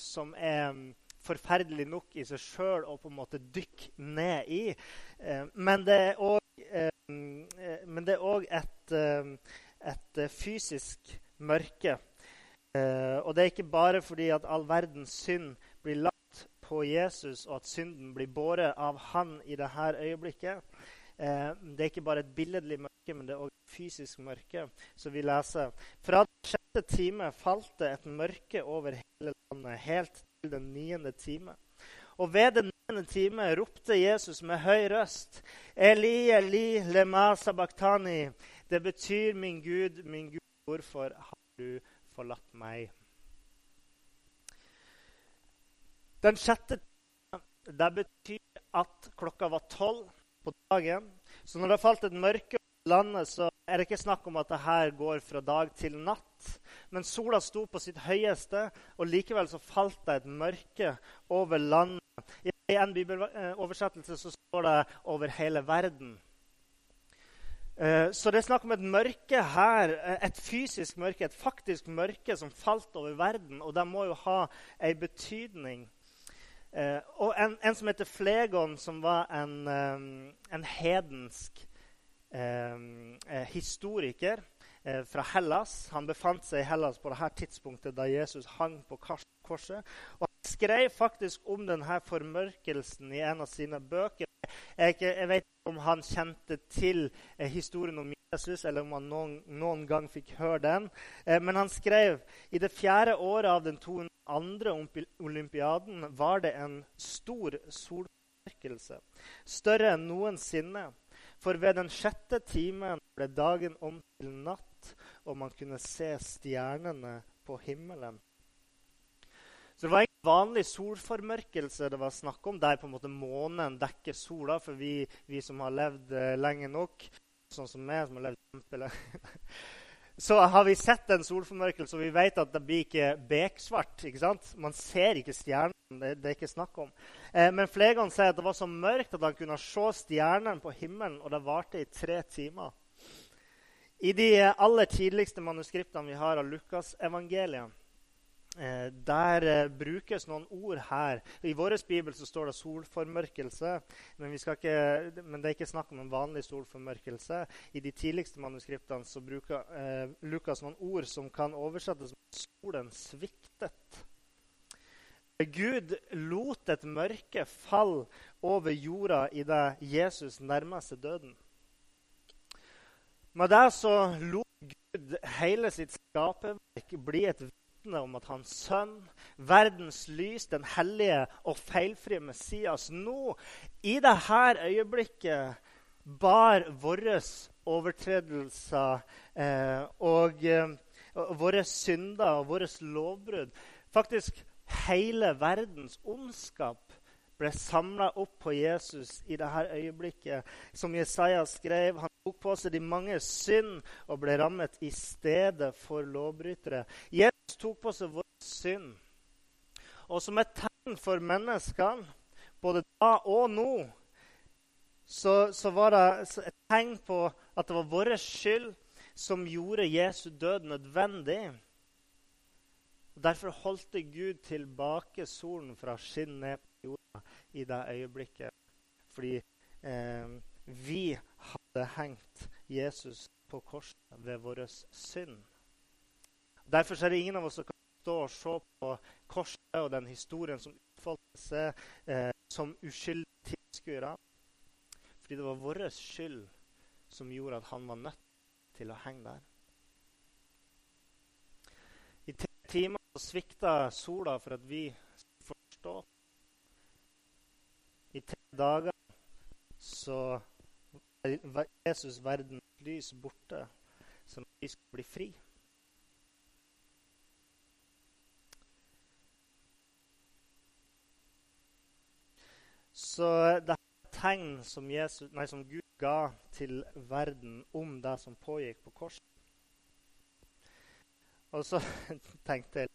som er forferdelig nok i seg sjøl å på en måte dykke ned i. Eh, men det er òg eh, et, et, fysisk mørke. og det er ikke bare fordi at all verdens synd blir lagt på Jesus, og at synden blir båret av han i dette øyeblikket. det er ikke bare et billedlig mørke, men det er òg fysisk mørke. Så vi leser fra den sjette time falt det et mørke over hele landet, helt til den niende time. Og ved den niende time ropte Jesus med høy røst, Eli, Eli, lema sabachthani. Det betyr, min Gud, min Gud, hvorfor har du forlatt meg? Den sjette time, det betyr at klokka var tolv på dagen. Så når det falt et mørke landet, så er det ikke snakk om at det her går fra dag til natt. Men sola sto på sitt høyeste, og likevel så falt det et mørke over landet. I en bibeloversettelse så står det 'over hele verden'. Eh, så det er snakk om et mørke her, eh, et fysisk mørke, et faktisk mørke som falt over verden. Og det må jo ha ei betydning. Eh, og en, en, som heter Flegon, som var en, en hedensk historiker eh, fra Hellas. Han befant seg i Hellas på dette tidspunktet da Jesus hang på korset. Og han skrev faktisk om denne formørkelsen i en av sine bøker. Jeg, jeg vet ikke om han kjente til eh, historien om Jesus, eller om han noen, noen gang fikk høre den. Eh, men han skrev i det fjerde året av den 202. olympiaden var det en stor solformørkelse, større enn noensinne. For ved den sjette timen ble dagen om til natt, og man kunne se stjernene på himmelen. Så det var ikke vanlig solformørkelse det var snakk om, der på en måte månen dekker sola. For vi, vi som har levd uh, lenge nok, sånn som meg, som har levd kjempelenge så har vi sett en solformørkelse, og vi vet at det blir ikke beksvart. ikke sant? Man ser ikke stjernene. Det, det, er ikke snakk om. Eh, men Flegon sier at det var så mørkt at han kunne se stjernene på himmelen, og det varte i tre timer. I de aller tidligste manuskriptene vi har av Lukasevangeliet, Eh, der eh, brukes noen ord her. I vår bibel så står det 'solformørkelse', men, ikke, men, det er ikke snakk om en vanlig solformørkelse. I de tidligste manuskriptene så bruker eh, Lukas noen ord som kan oversettes som 'solen sviktet'. Gud lot et mørke falle over jorda idet Jesus nærma seg døden. Med det så lot Gud hele sitt skaperverk bli et vitne om at hans sønn, verdens lys, den hellige og feilfrie Messias, nå i dette øyeblikket bar våre overtredelser eh, og, eh, våre synder og våre lovbrudd Faktisk hele verdens ondskap ble samla opp på Jesus i dette øyeblikket. Som Jesaja skrev, han tok på seg de mange synd og ble rammet i stedet for lovbrytere. Jesus tok på seg vår synd. Og som et tegn for menneskene, både da og nå, så, så var det et tegn på at det var vår skyld som gjorde Jesu død nødvendig. Derfor holdt Gud tilbake solen fra å skinne på jorda i det øyeblikket. Fordi eh, vi hadde hengt Jesus på korset ved vår synd. Derfor er det ingen av oss som kan stå og se på korset og den historien som utfolder seg, eh, som uskyldige tilskuere. Fordi det var vår skyld som gjorde at han var nødt til å henge der. I tre timer svikta sola for at vi skulle forstå i tre dager så var Jesus verdens lys borte, så vi skulle bli fri. Så det er tegn som, Jesus, nei, som Gud ga til verden om det som pågikk på korset. Og så tenkte jeg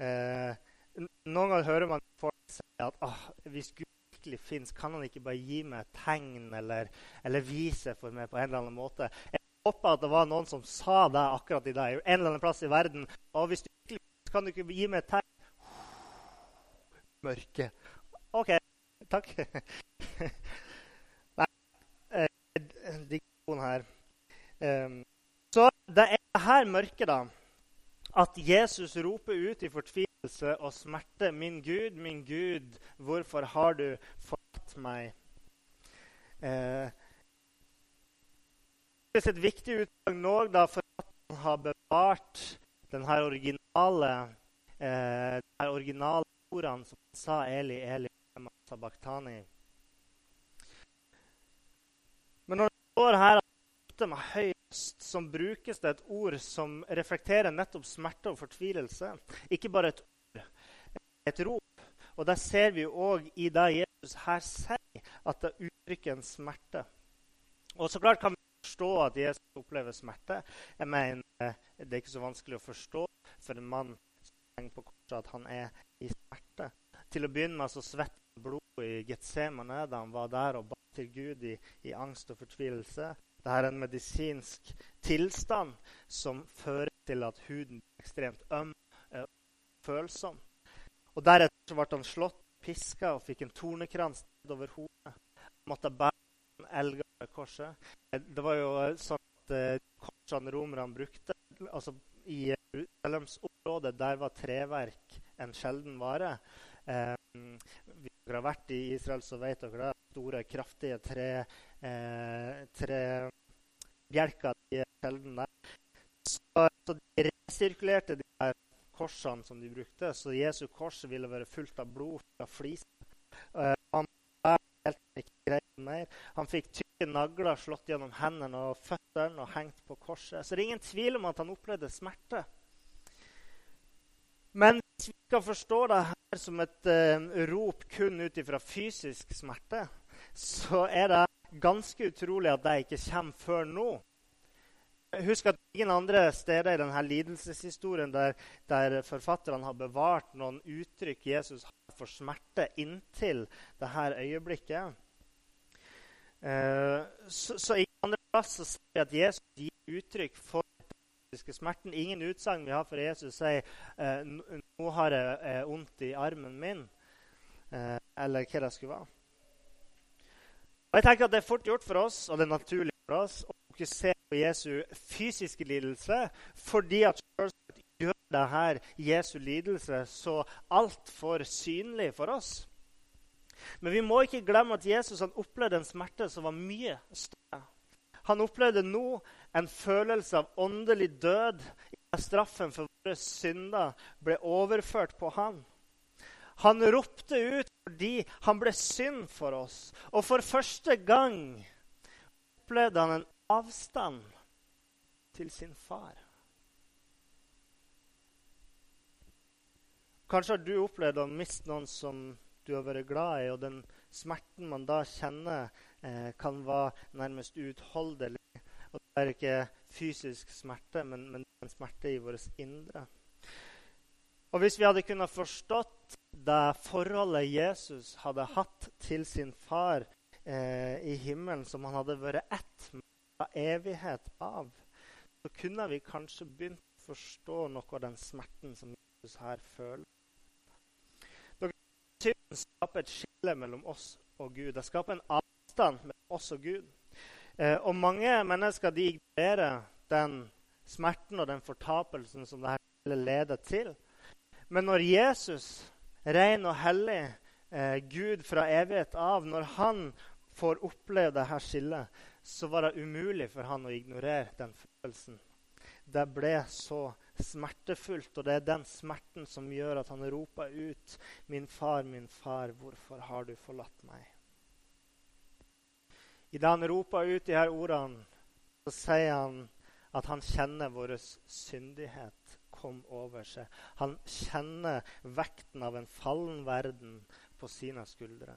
Noen ganger hører man folk si at ah, hvis Gud virkelig fins, kan han ikke bare gi meg et tegn eller, eller, vise for meg på en eller annen måte? Jeg håper at det var noen som sa det akkurat i dag, en eller annen plass i verden. Og hvis du virkelig kan du ikke gi meg et tegn mørke. OK. Takk. Nei, eh, digresjon her. Um, så det er det her mørket, da, at Jesus roper ut i fortvilelse og smerte. 'Min Gud, min Gud, hvorfor har du forlatt meg?' Eh, det er et viktig utdrag nå da, for at han har bevart denne originale, eh, denne originale ordene som han sa Eli, Eli, Sabachthani. Men når det står her at han med høy som brukes det et ord som reflekterer nettopp smerte og fortvilelse. Ikke bare et ord, et rop. Og der ser vi òg i det Jesus her sier, at det uttrykker en smerte. Og så klart kan vi forstå at Jesus opplever smerte. Jeg mener, Det er ikke så vanskelig å forstå for en mann som henger på korset, at han er i smerte. Til å begynne med så svetter han blod i Getsemane da han var der og ba til Gud i, i angst og fortvilelse. Dette er en medisinsk tilstand som fører til at huden blir ekstremt øm og følsom. Og Deretter ble han slått, piska og fikk en tornekrans over hodet. Han måtte bære en eldgamle korset. Det var jo sånn at eh, korsene romerne brukte altså I Jerusalemsområdet der var treverk en sjelden vare. Eh, hvis dere har vært i Israel, så vet dere det. Store, kraftige tre, eh, tre bjelker de sjelden der. Så, så, de resirkulerte de her korsene som de brukte. Så Jesu kors ville være fullt av blod fra flis. Uh, han, han fikk tykke nagler slått gjennom hendene og føttene og hengt på korset. Så det er ingen tvil om at han opplevde smerte. Men hvis vi skal forstå det her som et uh, rop kun ut ifra fysisk smerte, så er det ganske utrolig at det ikke kommer før nå. Husk at ingen andre steder i denne lidelseshistorien der, der forfatterne har bevart noen uttrykk Jesus har for smerte inntil dette øyeblikket. Eh, så, så ingen andre plass så ser vi at Jesus gir uttrykk for den smerten. Ingen utsagn vi har for Jesus sier eh, 'Nå har jeg eh, vondt i armen min', eh, eller hva det skulle være. Og jeg tenker at Det er fort gjort for oss, og det er naturlig for oss å fokusere på Jesu fysiske lidelse fordi at selvsagt gjør det her Jesu lidelse så altfor synlig for oss. Men vi må ikke glemme at Jesus opplevde en smerte som var mye større. Han opplevde nå en følelse av åndelig død da straffen for våre synder ble overført på ham. Han ropte ut fordi han ble synd for oss. Og for første gang opplevde han en avstand til sin far. Kanskje har du opplevd å miste noen som du har vært glad i, og den smerten man da kjenner, eh, kan være nærmest uutholdelig. Og det er ikke fysisk smerte, men, men en smerte i vårt indre. Og Hvis vi hadde kunnet forstått det forholdet Jesus hadde hatt til sin far eh, i himmelen, som han hadde vært ett med evighet av, så kunne vi kanskje begynt å forstå noe av den smerten som Jesus her føler. Synden skaper et skille mellom oss og Gud. Det skaper en avstand mellom oss og Gud. Eh, og mange mennesker de ignorerer den smerten og den fortapelsen som dette leder til. Men når Jesus, ren og hellig, eh, Gud fra evighet av, når han får oppleve dette skillet, så var det umulig for han å ignorere den følelsen. Det ble så smertefullt, og det er den smerten som gjør at han roper ut, 'Min far, min far, hvorfor har du forlatt meg?' Idet han roper ut de her ordene, så sier han at han kjenner vår syndighet kom over seg. Han kjenner vekten av en fallen verden på sine skuldre.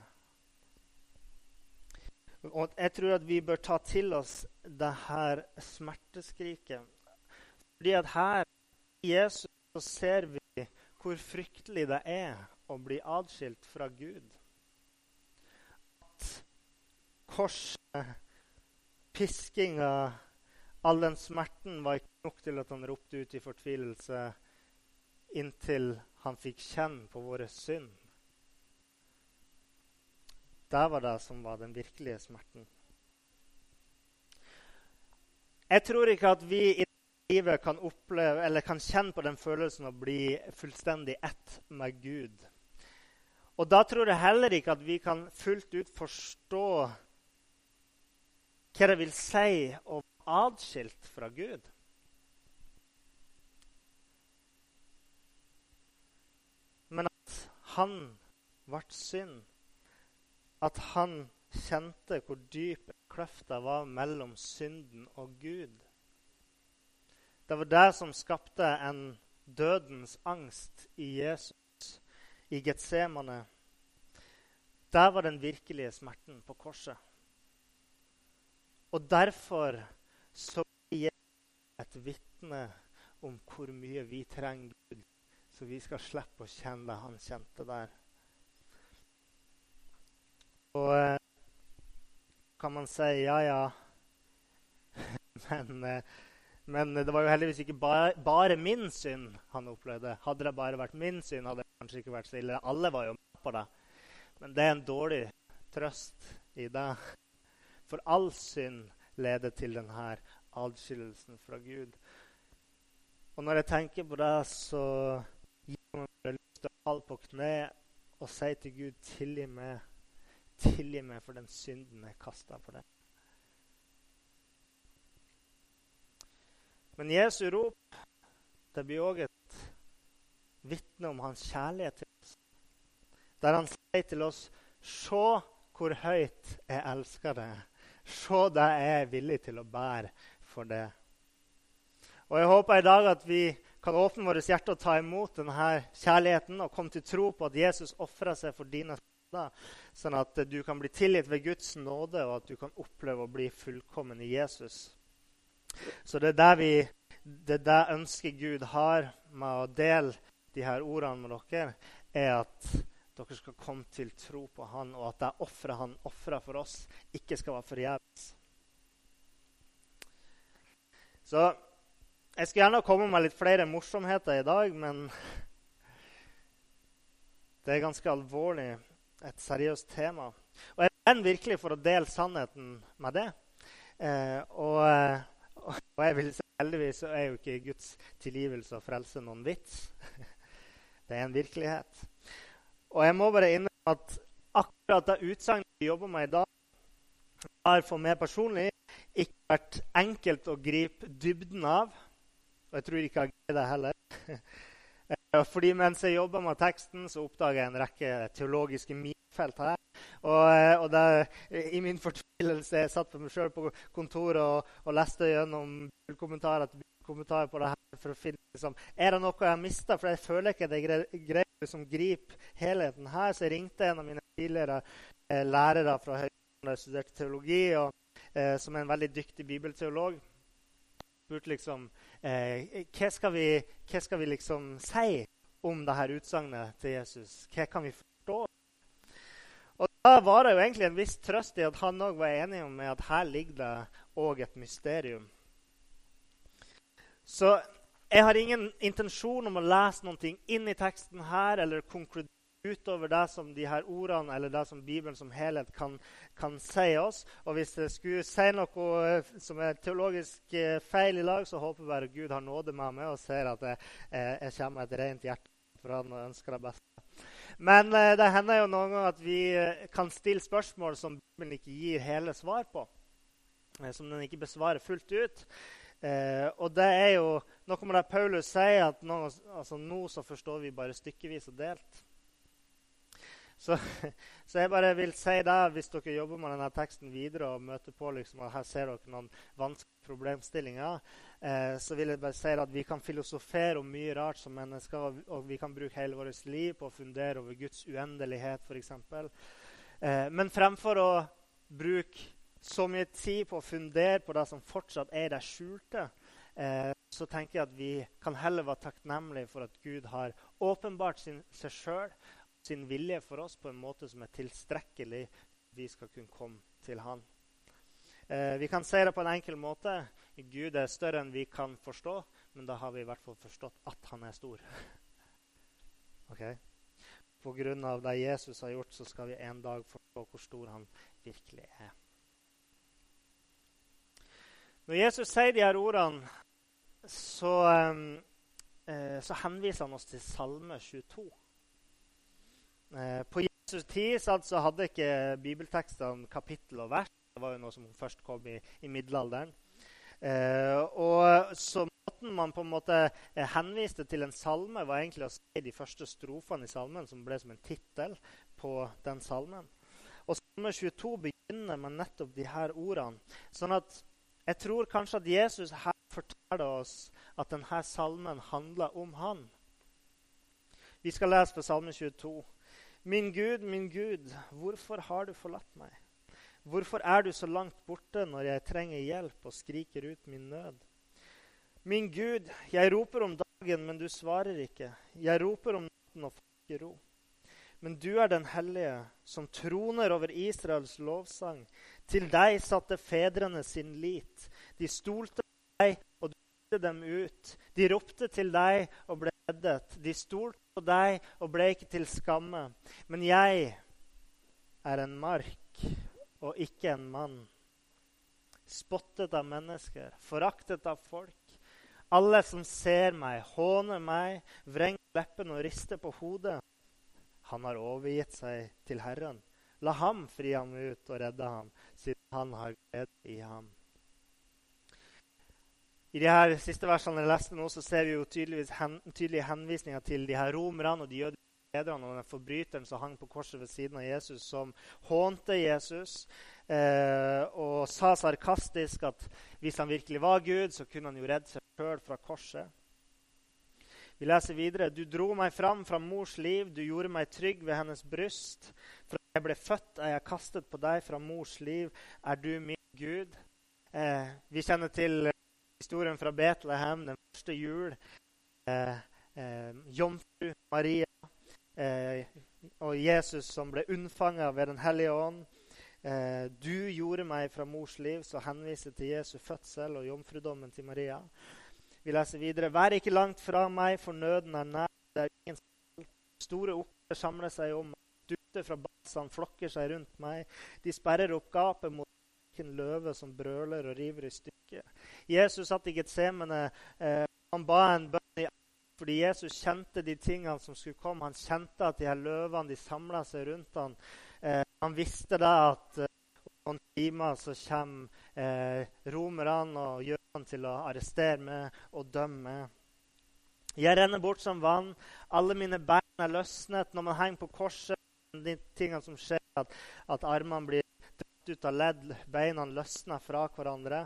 Og jeg tror at vi bør ta til oss det her smerteskriket. Fordi at her i Jesus så ser vi hvor fryktelig det er å bli adskilt fra Gud. At korset, piskinga All den smerten var ikke nok til at han ropte ut i fortvilelse inntil han fikk kjenne på våre synd. Det var det som var den virkelige smerten. Jeg tror ikke at vi i livet kan oppleve, eller kan kjenne på den følelsen å bli fullstendig ett med Gud. Og da tror jeg heller ikke at vi kan fullt ut forstå hva det vil si å være atskilt fra Gud. Men at han ble synd, at han kjente hvor dyp kløfta var mellom synden og Gud. Det var det som skapte en dødens angst i Jesus, i Getsemane. Der var den virkelige smerten på korset. Og derfor så blir er et vitne om hvor mye vi trenger Gud, så vi skal slippe å kjenne det han kjente der. Og eh, kan man si ja, ja. Men, eh, men, det var jo heldigvis ikke bare, bare, min synd han opplevde. Hadde det bare vært min synd, hadde det kanskje ikke vært så ille. Alle var jo med på det. Men det er en dårlig trøst i det. For all synd leder til denne adskillelsen fra Gud. Og når jeg tenker på det, så gir meg bare lyst til å falle på kne og si til Gud, tilgi meg. Tilgi meg for den synden jeg kasta på deg. Men Jesu rop det blir òg et vitne om hans kjærlighet til oss. Der han sier til oss, 'Se hvor høyt jeg elsker deg.' Se det jeg er villig til å bære for det. Og Jeg håper i dag at vi kan åpne vårt hjerte og ta imot denne kjærligheten og komme til tro på at Jesus ofra seg for dine synder, sånn at du kan bli tilgitt ved Guds nåde, og at du kan oppleve å bli fullkommen i Jesus. Så det er der vi, det, er det ønsket Gud har med å dele de her ordene med dere, er at dere skal komme til tro på han, og at det offeret han ofra for oss, ikke skal være forgjeves. Så jeg skulle gjerne komme med litt flere morsomheter i dag, men det er ganske alvorlig, et seriøst tema. Og jeg brenner virkelig for å dele sannheten med det. Eh, og, og, jeg vil si heldigvis så er jo ikke Guds tilgivelse og frelse noen vits. Det er en virkelighet. Og jeg må bare innrømme at akkurat det utsagnet vi jobber med i dag, har for meg personlig ikke vært enkelt å gripe dybden av. Og jeg tror ikke jeg greier det heller. Fordi mens jeg jobba med teksten, så oppdaga jeg en rekke teologiske minefelt her. Og, og det, i min fortvilelse jeg satt for meg sjøl på kontoret og, og leste gjennom kommentarer kommentarer på det her for å finne liksom, Er det noe jeg har mista? For jeg føler ikke at jeg greier som griper helheten her. Så jeg ringte en av mine tidligere eh, lærere fra Høgskolen der jeg studerte teologi, og, eh, som er en veldig dyktig bibelteolog. spurte liksom eh, hva, skal vi, hva skal vi liksom si om dette utsagnet til Jesus? Hva kan vi forstå? Og Da var det jo egentlig en viss trøst i at han òg var enig med at her ligger det òg et mysterium. Så jeg har ingen intensjon om å lese noe inn i teksten her eller konkludere utover det som de her ordene eller det som Bibelen som helhet kan, kan si oss. Og hvis jeg skulle si noe eh, som er teologisk eh, feil i lag, så håper jeg bare Gud har nåde med meg og ser at jeg, eh, jeg kommer med et rent hjerte for han og ønsker det beste. Men det hender jo noen ganger at vi kan stille spørsmål som Bibelen ikke gir hele svar på. Som den ikke besvarer fullt ut. Eh, og det er jo noe med det Paulus sier, at nå, altså, nå så forstår vi bare stykkevis og delt. Så, så, jeg bare vil si det, hvis dere jobber med denne teksten videre og møter på liksom, at her ser dere noen vanskelige problemstillinger, eh, så vil jeg bare si at vi kan filosofere om mye rart som mennesker, og, og vi kan bruke hele vårt liv på å fundere over Guds uendelighet, f.eks. Eh, men fremfor å bruke så mye tid på å fundere på det som fortsatt er i det skjulte, eh, så tenker jeg at vi kan heller være takknemlige for at Gud har åpenbart sin, seg sjøl, sin vilje for oss, på en måte som er tilstrekkelig vi skal kunne komme til Han. Eh, vi kan si det på en enkel måte. Gud er større enn vi kan forstå, men da har vi i hvert fall forstått at han er stor. Okay? av det Jesus har gjort, så skal vi en dag forstå hvor stor han virkelig er. Når Jesus sier de her ordene, så, eh, så henviser han oss til Salme 22. Eh, på Jesus' tid så hadde ikke bibeltekstene kapittel og vers. Det var jo noe som først kom i, i middelalderen. Eh, og så Måten man på en måte henviste til en salme, var egentlig å si de første strofene i salmen, som ble som en tittel på den salmen. Og Salme 22 begynner med nettopp de her ordene. sånn at jeg tror kanskje at Jesus her forteller oss at denne salmen handler om han. Vi skal lese på Salme 22. Min Gud, min Gud, hvorfor har du forlatt meg? Hvorfor er du så langt borte når jeg trenger hjelp og skriker ut min nød? Min Gud, jeg roper om dagen, men du svarer ikke. Jeg roper om natten og får ikke ro. Men du er den hellige, som troner over Israels lovsang. Til deg satte fedrene sin lit. De stolte på deg, og du ledte dem ut. De ropte til deg og ble reddet. De stolte på deg og ble ikke til skamme. Men jeg er en mark og ikke en mann. Spottet av mennesker, foraktet av folk. Alle som ser meg, håner meg, vrenger leppene og rister på hodet. Han har overgitt seg til Herren. La ham fri ham ut og redde ham, siden han har glede i ham. I de her siste versene jeg leste nå, så ser vi jo hen, tydelige henvisninger til de her romerne og de jødiske lederne og den forbryteren som hang på korset ved siden av Jesus, som hånte Jesus eh, og sa sarkastisk at hvis han virkelig var Gud, så kunne han jo redde seg sjøl fra korset. Vi leser videre. Du dro meg fram fra mors liv, du gjorde meg trygg ved hennes bryst. Fra jeg ble født, er jeg kastet på deg fra mors liv. Er du min Gud? Eh, vi kjenner til eh, historien fra Betlehem, den første jul. Eh, eh, Jomfru Maria eh, og Jesus som ble unnfanga ved Den hellige ånd. Eh, du gjorde meg fra mors liv, så henviser til Jesu fødsel og jomfrudommen til Maria. Vi leser videre. Vær ikke langt fra meg, for nøden er nær. Det er ingen. Store opper samler seg om meg. Dutter fra basan flokker seg rundt meg. De sperrer opp gapet mot en løve som brøler og river i stykker. Jesus satt i Getsemene. Eh, han ba en bønn i fordi Jesus kjente de tingene som skulle komme. Han kjente at de her løvene de samla seg rundt ham. Eh, han visste da at eh, noen timer så kommer eh, romerne og jødene til å arrestere meg og dømme. meg. Jeg renner bort som vann. Alle mine bein er løsnet. Når man henger på korset, de tingene som skjer, at, at armene blir dratt ut av ledd, beina løsner fra hverandre.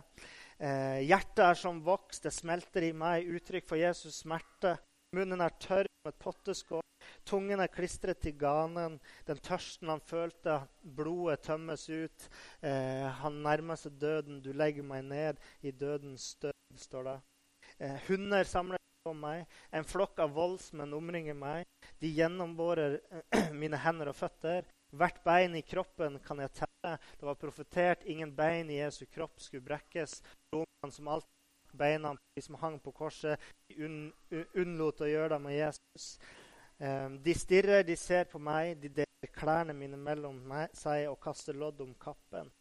Eh, hjertet er som voks, det smelter i meg. Uttrykk for Jesus' smerte. Munnen er tørr som et potteskår. Tungen er klistret til ganen. Den tørsten han følte, blodet tømmes ut. Eh, han nærmer seg døden. Du legger meg ned i dødens støv, står det. Eh, hunder samler på meg. En flokk av voldsmenn omringer meg. De gjennomborer eh, mine hender og føtter. Hvert bein i kroppen kan jeg telle. Det var profetert ingen bein i Jesu kropp skulle brekkes. Romerne som alltid beina de som hang på korset. De un, unnlot å gjøre det med Jesus. Um, de stirrer, de ser på meg, de deler klærne mine mellom meg, seg og kaster lodd om kappen.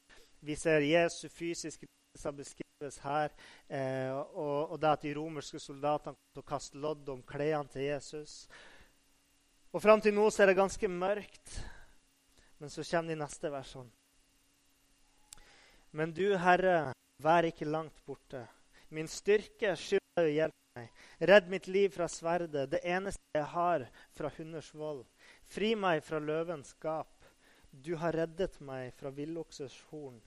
Vi ser Jesu fysiske lidelser beskrives her, eh, og, og, det at de romerske soldatene kom til å kaste lodd om klærne til Jesus. Og Fram til nå så er det ganske mørkt, men så kommer de neste versene. Men du, Herre, vær ikke langt borte. Min styrke skylder å hjelpe meg. Redd mitt liv fra sverdet, det eneste jeg har fra hunders vold. Fri meg fra løvens gap. Du har reddet meg fra villoksers horn.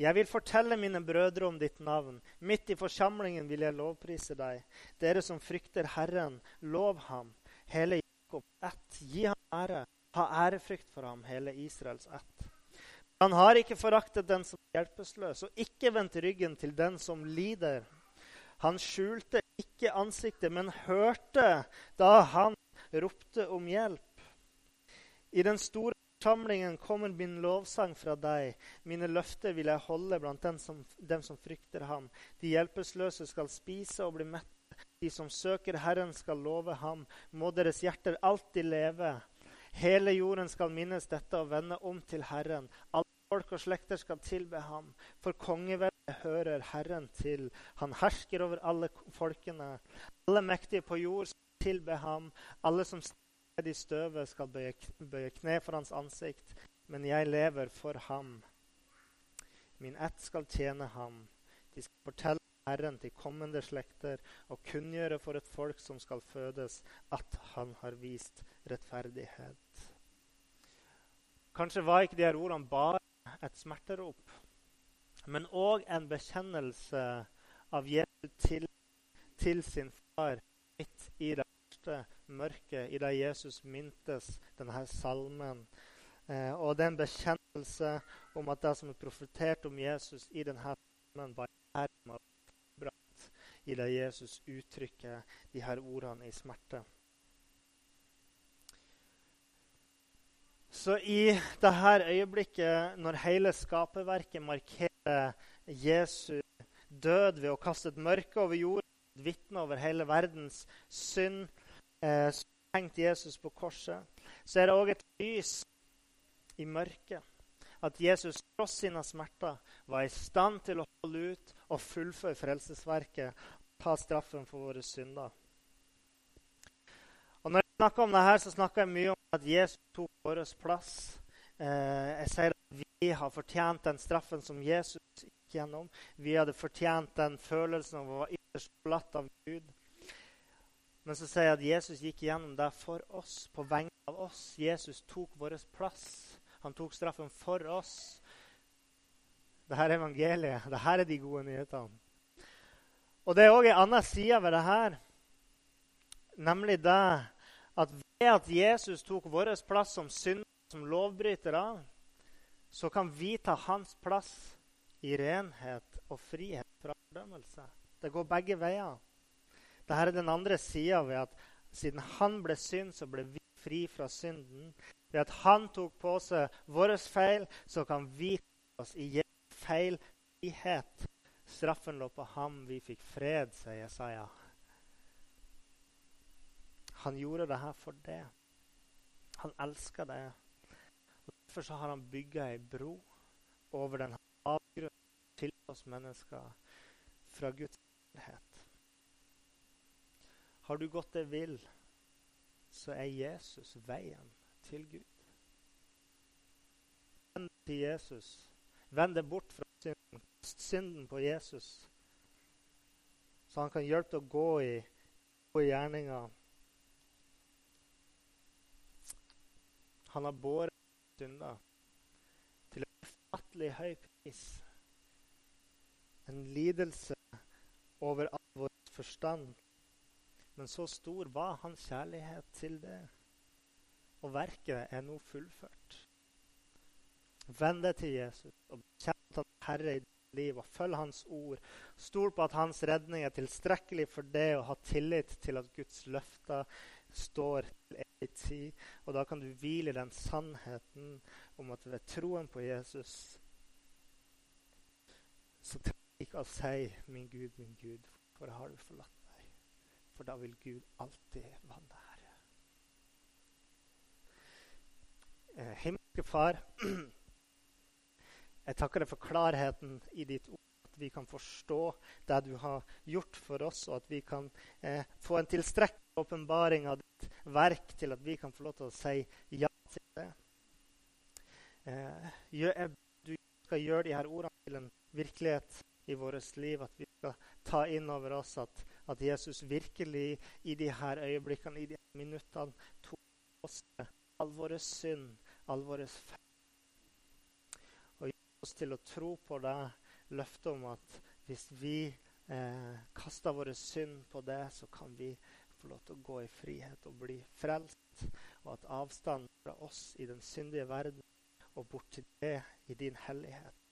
Jeg vil fortelle mine brødre om ditt navn. Midt i forsamlingen vil jeg lovprise deg. Dere som frykter Herren, lov ham. Hele Jakob ett. Gi ham ære. Ha ærefrykt for ham, hele Israels ett. Han har ikke foraktet den som er hjelpeløs, og ikke vendt ryggen til den som lider. Han skjulte ikke ansiktet, men hørte da han ropte om hjelp. I den store forsamlingen kommer min lovsang fra deg. Mine løfter vil jeg holde blant dem som, dem som frykter ham. De hjelpeløse skal spise og bli mette. De som søker Herren, skal love ham. Må deres hjerter alltid leve. Hele jorden skal minnes dette og vende om til Herren. Alle folk og slekter skal tilbe ham. For kongeveldet hører Herren til. Han hersker over alle folkene. Alle mektige på jord skal tilbe ham. Alle som steder i støvet, skal bøye, bøye kne for hans ansikt. Men jeg lever for ham. Min ett skal tjene ham. De skal fortelle Herren til kommende slekter og kunngjøre for et folk som skal fødes, at han har vist rettferdighet. Kanskje var ikke de her ordene bare et smerterop, men òg en bekjennelse av Jesus til, til sin far midt i det verste mørket, i det Jesus myntes denne salmen. Eh, og det er en bekjennelse om at det som er profetert om Jesus i denne salmen, bare bratt i det Jesus uttrykker de her ordene i smerte. Så i dette øyeblikket, når hele skaperverket markerer Jesu død ved å kaste et mørke over jorden, vitne over hele verdens synd, eh, så hengte Jesus på korset, så er det òg et lys i mørket. At Jesus tross sine smerter var i stand til å holde ut og fullføre frelsesverket ta straffen for våre synder. Og Når jeg snakker om det her, så snakker jeg mye om at Jesus tok vår plass. Eh, jeg sier vi har fortjent den straffen som Jesus gikk gjennom. Vi hadde fortjent den følelsen av å være ytterst forlatt av Gud. Men så sier jeg at Jesus gikk gjennom det for oss, på vegne av oss. Jesus tok vår plass. Han tok straffen for oss. Dette er evangeliet. Dette er de gode nyhetene. Og det er òg en annen side ved det her, nemlig det at ved at Jesus tok vår plass som syndere, som lovbrytere, så kan vi ta hans plass i renhet og frihet fra fordømmelse. Det går begge veier. Dette er den andre sida ved at siden han ble synd, så ble vi fri fra synden. Ved at han tok på seg vår feil, så kan vi ta oss i feil frihet Straffen lå på ham, vi fikk fred, sier Jesaja. Han gjorde det her for det. Han elsker det. Derfor så har han bygga ei bro over den avgrunnen til oss mennesker fra Guds helhet. Har du gått det vill, så er Jesus veien til Gud. Vend til Jesus. Vend deg bort fra synden. Kast synden på Jesus, så han kan hjelpe deg å gå i, gå i gjerninga. Han har båret synder til en ufattelig høy pris. En lidelse over all vår forstand. Men så stor var hans kjærlighet til det. Og verket er nå fullført. Vend deg til Jesus og bekjenn at han er Herre i ditt liv og følg Hans ord. Stol på at Hans redning er tilstrekkelig for det, og ha tillit til at Guds løfter står til ei tid. Og da kan du hvile i den sannheten om at ved troen på Jesus så trenger ikke å si 'Min Gud, min Gud, for har du forlatt meg?' For da vil Gud alltid være nær. Eh, himmelske Far Jeg takker deg for klarheten i ditt ord. At vi kan forstå det du har gjort for oss, og at vi kan eh, få en tilstrekkelig åpenbaring av ditt verk til at vi kan få lov til å si ja til det. Eh, du skal gjøre de her ordene til en virkelighet i vårt liv. At vi skal ta inn over oss at, at Jesus virkelig i de her øyeblikkene, i de her minuttene, tok oss all vår synd, all vår feil oss til å tro på det løftet om at hvis vi eh, kaster vår synd på det, så kan vi få lov til å gå i frihet og bli frelst. Og at avstanden fra oss i den syndige verden og bort til det i din hellighet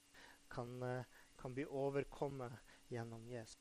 kan, eh, kan bli overkommet gjennom Jesus.